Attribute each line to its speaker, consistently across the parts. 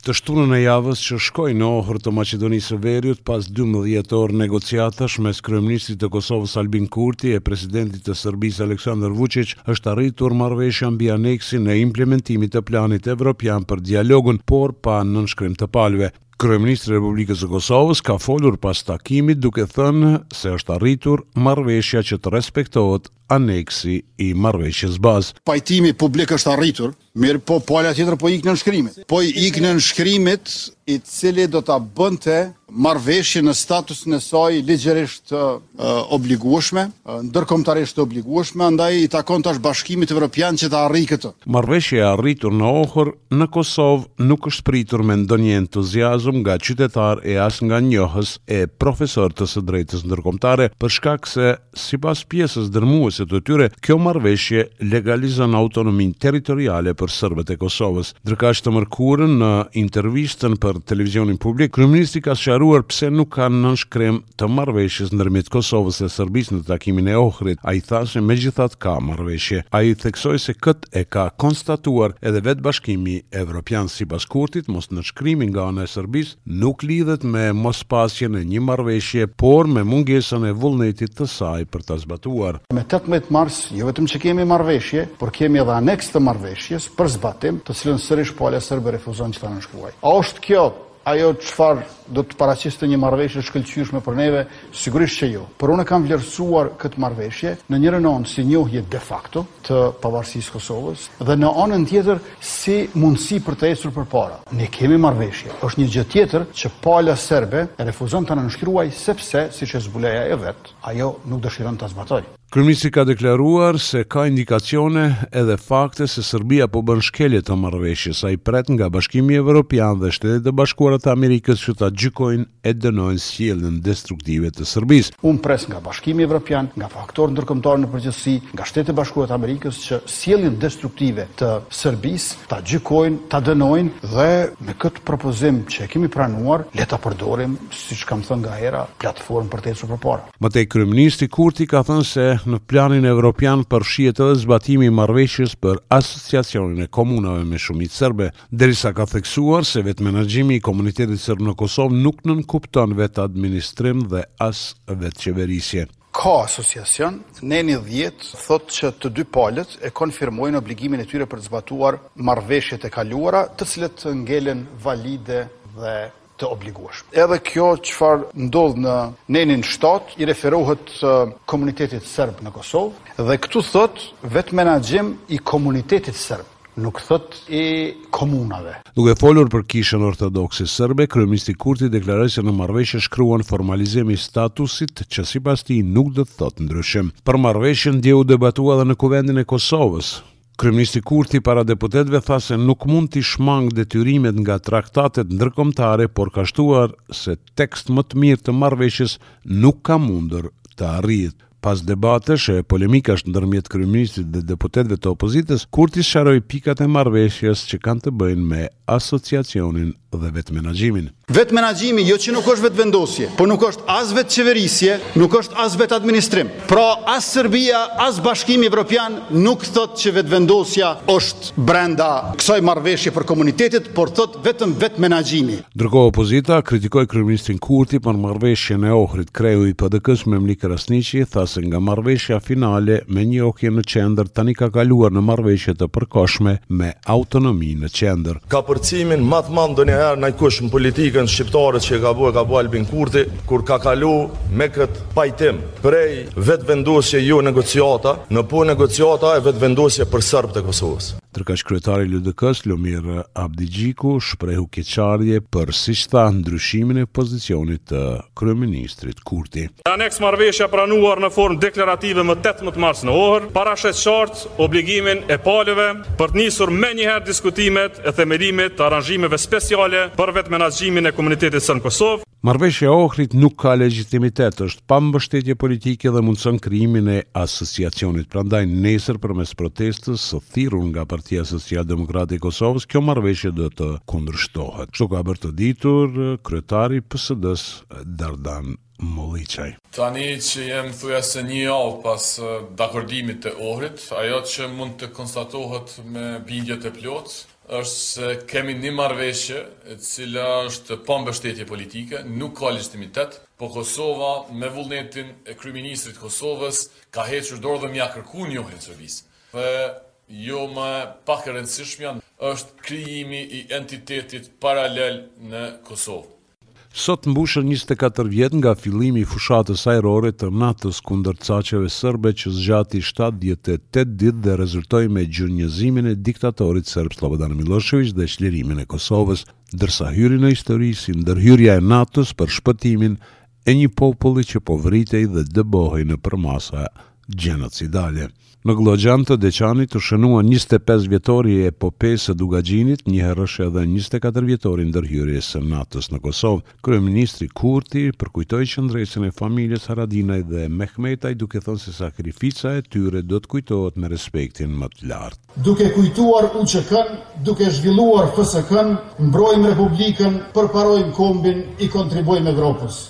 Speaker 1: Të shtunën e javës që shkoi në Ohër të Maqedonisë së Veriut pas 12 orë negociatash mes kryeministrit të Kosovës Albin Kurti e presidentit të Serbisë Aleksandar Vuçiq, është arritur marrëveshja mbi aneksin e implementimit të planit evropian për dialogun, por pa nënshkrim të palëve. Kryeministri i Republikës së Kosovës ka folur pas takimit duke thënë se është arritur marrëveshja që të respektohet aneksi i marrëveshjes bazë.
Speaker 2: Pajtimi publik është arritur, mirëpo pala tjetër po ikë nënshkrimit. Po ikë nënshkrimit, i cili do ta bënte marrëveshjen në statusin e saj ligjërisht obligueshme, ndërkombëtarisht të obligueshme, andaj i takon tash Bashkimit Evropian që ta arrijë këtë.
Speaker 1: Marrëveshja e arritur në Ohër në Kosovë nuk është pritur me ndonjë entuziazëm nga qytetarë e as nga njohës e profesorë të së drejtës ndërkombëtare, për shkak se, sipas pjesës dërrmuese të tyre, kjo marrëveshje legalizon autonominë territoriale për serbët e Kosovës. Ndërkaq të mërkurën, në intervistën për televizionin publik, kryeministri ka sqaruar pse nuk ka nënshkrim të marrëveshjes ndërmjet Kosovës e Serbisë në takimin e Ohrit. Ai tha se megjithatë ka marrëveshje. Ai theksoi se këtë e ka konstatuar edhe vetë Bashkimi Evropian. Sipas Kurtit, mosnënshkrimi nga ana e Serbisë nuk lidhet me mospasjen e një marrëveshje, por me mungesën e vullnetit të saj për ta zbatuar.
Speaker 2: Me tetëmbëdhjetë mars jo vetëm që kemi marrëveshje, por kemi edhe aneks të marrëveshjes për zbatim, të cilën sërish pala serbe refuzon që ta nënshkruajë. A është kjo ajo çfarë do të paraqiste një marrëveshje të shkëlqyeshme për neve? Sigurisht që jo. Por unë e kam vlerësuar këtë marrëveshje, në njërën anë si njohje de facto të pavarësisë së Kosovës dhe në anën tjetër si mundësi për të ecur përpara. Ne kemi marrëveshje. Është një gjë tjetër që pala serbe e refuzon ta nënshkruajë sepse, siç e zbuloi ajo vetë, ajo nuk dëshiron ta zbatojë.
Speaker 1: Kryeministri ka deklaruar se ka indikacione edhe fakte se Serbia po bën shkelje të marrëveshjes. Ai pret nga Bashkimi Evropian dhe Shtetet e Bashkuara të Amerikës që ta gjykojnë e dënojnë sjelljen destruktive të Serbisë.
Speaker 2: Unë pres nga Bashkimi Evropian, nga faktorë ndërkombëtarë në përgjithësi, nga Shtetet e Bashkuara të Amerikës që sjelljen destruktive të Serbisë ta gjykojnë, ta dënojnë, dhe me këtë propozim që e kemi pranuar le ta përdorim, siç kam thënë ngahera, platformë për të ecur përpara.
Speaker 1: Më tej kryeministri Kurti ka thënë se në planin evropian përfshihet edhe zbatimi i marrëveshjes për Asociacionin e Komunave me shumicë serbe, derisa ka theksuar se vetëmenaxhimi i komunitetit serb në Kosovë nuk nënkupton vetëadministrim dhe as vetëqeverisje.
Speaker 2: Ka asociacion, neni dhjetë thotë që të dy palët e konfirmojnë obligimin e tyre për të zbatuar marrëveshjet e kaluara, të cilët ngelen valide dhe të obligueshme. Edhe kjo çfarë ndodh në nenin shtatë i referohet komunitetit serb në Kosovë dhe këtu thotë vetëmenaxhim i komunitetit serb, nuk thotë i komunave.
Speaker 1: Duke folur për Kishën Ortodokse Serbe, kryeministri Kurti deklaroi se në marrëveshje shkruan formalizim i statusit që sipas tij nuk do të thotë ndryshim. Për marrëveshjen dje u debatua edhe në Kuvendin e Kosovës. Kryeministri Kurti para deputetëve tha se nuk mund t'i shmangë detyrimet nga traktatet ndërkombëtare por ka shtuar se tekst më të mirë të marrëveshjes nuk ka mundur të arrihet. Pas debatesh e polemikash ndërmjet kryeministrit dhe deputetëve të opozitës, Kurti sqaroi pikat e marrëveshjes që kanë të bëjnë me Asociacionin dhe
Speaker 2: vetëmenaxhimin. Vetëmenaxhimi jo që nuk është vetëvendosje, por nuk është as vetëqeverisje, nuk është as vetëadministrim. Pra, as Serbia, as Bashkimi Evropian nuk thonë që vetëvendosja është brenda kësaj marrëveshje për komunitetet, por thotë vetëm vetëmenaxhimi.
Speaker 1: Ndërkohë opozita kritikoi kryeministrin Kurti për marrëveshjen e Ohrit. Kreu i PDK-së, Memli Krasniqi, tha se nga marrëveshja finale me njohje në qendër tani ka kaluar në marrëveshje të përkohshme me autonomi në qendër.
Speaker 3: Kapërcimin ma të madh ndonjëherë najkush në politikën shqiptare që e ka bo e ka bo Albin Kurti kur ka kalu me kët pajtim prej vetëvendosje jo negociata në po negociata e vetëvendosje për serbët e Kosovës.
Speaker 1: Ndërkaq kryetari i LDK-së, Lumir Abdixhiku shprehu keqardhje për siç tha ndryshimin e pozicionit të kryeministrit Kurti.
Speaker 4: Aneks marrëveshja e pranuar në formë deklarative më tetëmbëdhjetë mars në Ohër parasheh qartë, obligimin e palëve për të nisur menjëherë diskutimet e themelimit të aranzhimeve speciale për vetëmenaxhimin e komunitetit serb në Kosovë.
Speaker 1: Marrëveshja e Ohrit nuk ka legjitimitet, është pa mbështetje politike dhe mundëson krijimin e Asociacionit. Prandaj, nesër përmes protestës së thirrur nga Partia Socialdemokrate e Kosovës, kjo marrëveshje do të kundërshtohet. Kështu ka bërë të ditur kryetari i PSD-së, Dardan Molliqaj.
Speaker 5: Tani që jemi thuajse një javë pas dakordimit të Ohrit, ajo që mund të konstatohet me bindje të plotë është se kemi një marrëveshje e cila është pa mbështetje politike, nuk ka legjitimitet, po Kosova me vullnetin e kryeministrit të Kosovës ka hequr dorë edhe me ia kërku njohjen Serbisë. Dhe jo më pak e rëndësishmja është krijimi i entitetit paralel në Kosovë.
Speaker 1: Sot mbushen njëzet e katër vjet nga fillimi i fushatës ajrore të NATO-s kundër caqeve serbe që zgjati shtatëdhjetë e tetë ditë dhe rezultoi me gjunjëzimin e diktatorit serb Sllobodan Millosheviq dhe çlirimin e Kosovës, ndërsa hyri në histori si ndërhyrja e NATO-s për shpëtimin e një populli që po vritej dhe dëbohej në përmasa gjenocidale. Në Gllogjan të Deçanit u shënua njëzet e pesë vjetori i epopesë së Dugagjinit, njëherësh edhe njëzet e katër vjetori i ndërhyrjes së NATO-s në Kosovë. Kryeministri Kurti përkujtoi qëndresën e familjes Haradinaj dhe Mehmetaj duke thënë se sakrifica e tyre do të kujtohet me respektin më të lartë.
Speaker 2: Duke kujtuar UÇK-në, duke zhvilluar FSK-në, mbrojmë Republikën, përparojmë kombin, i kontribuojmë Evropës.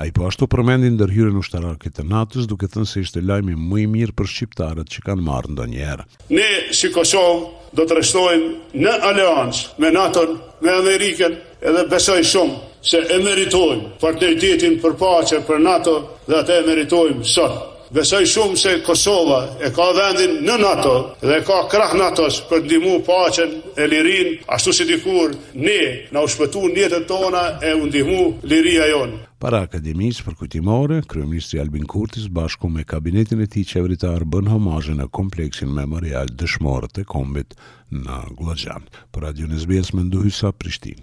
Speaker 1: Ai po ashtu përmendi ndërhyrjen ushtarake të NATO-s, duke thënë se ishte lajmi më i mirë për shqiptarët që kanë marrë ndonjëherë.
Speaker 6: Ne si Kosovë do të rreshtohemi në aleancë me NATO-n, me Amerikën edhe besoj shumë se e meritojmë partneritetin për paqe për NATO dhe atë e meritojmë sot. Besoj shumë se Kosova e ka vendin në NATO dhe e ka krah NATO-s për të ndihmuar paqen e lirinë, ashtu si dikur ne na u shpëtuan jetët tona e u ndihmu liria jonë.
Speaker 1: Para Akademisë Përkujtimore, kryeministri Albin Kurti së bashku me kabinetin e tij qeveritar bënë homazhe në Kompleksin Memorial Dëshmorët e Kombit në Gllogjan. Për Radion SBS, Mendu Hysa, Prishtinë.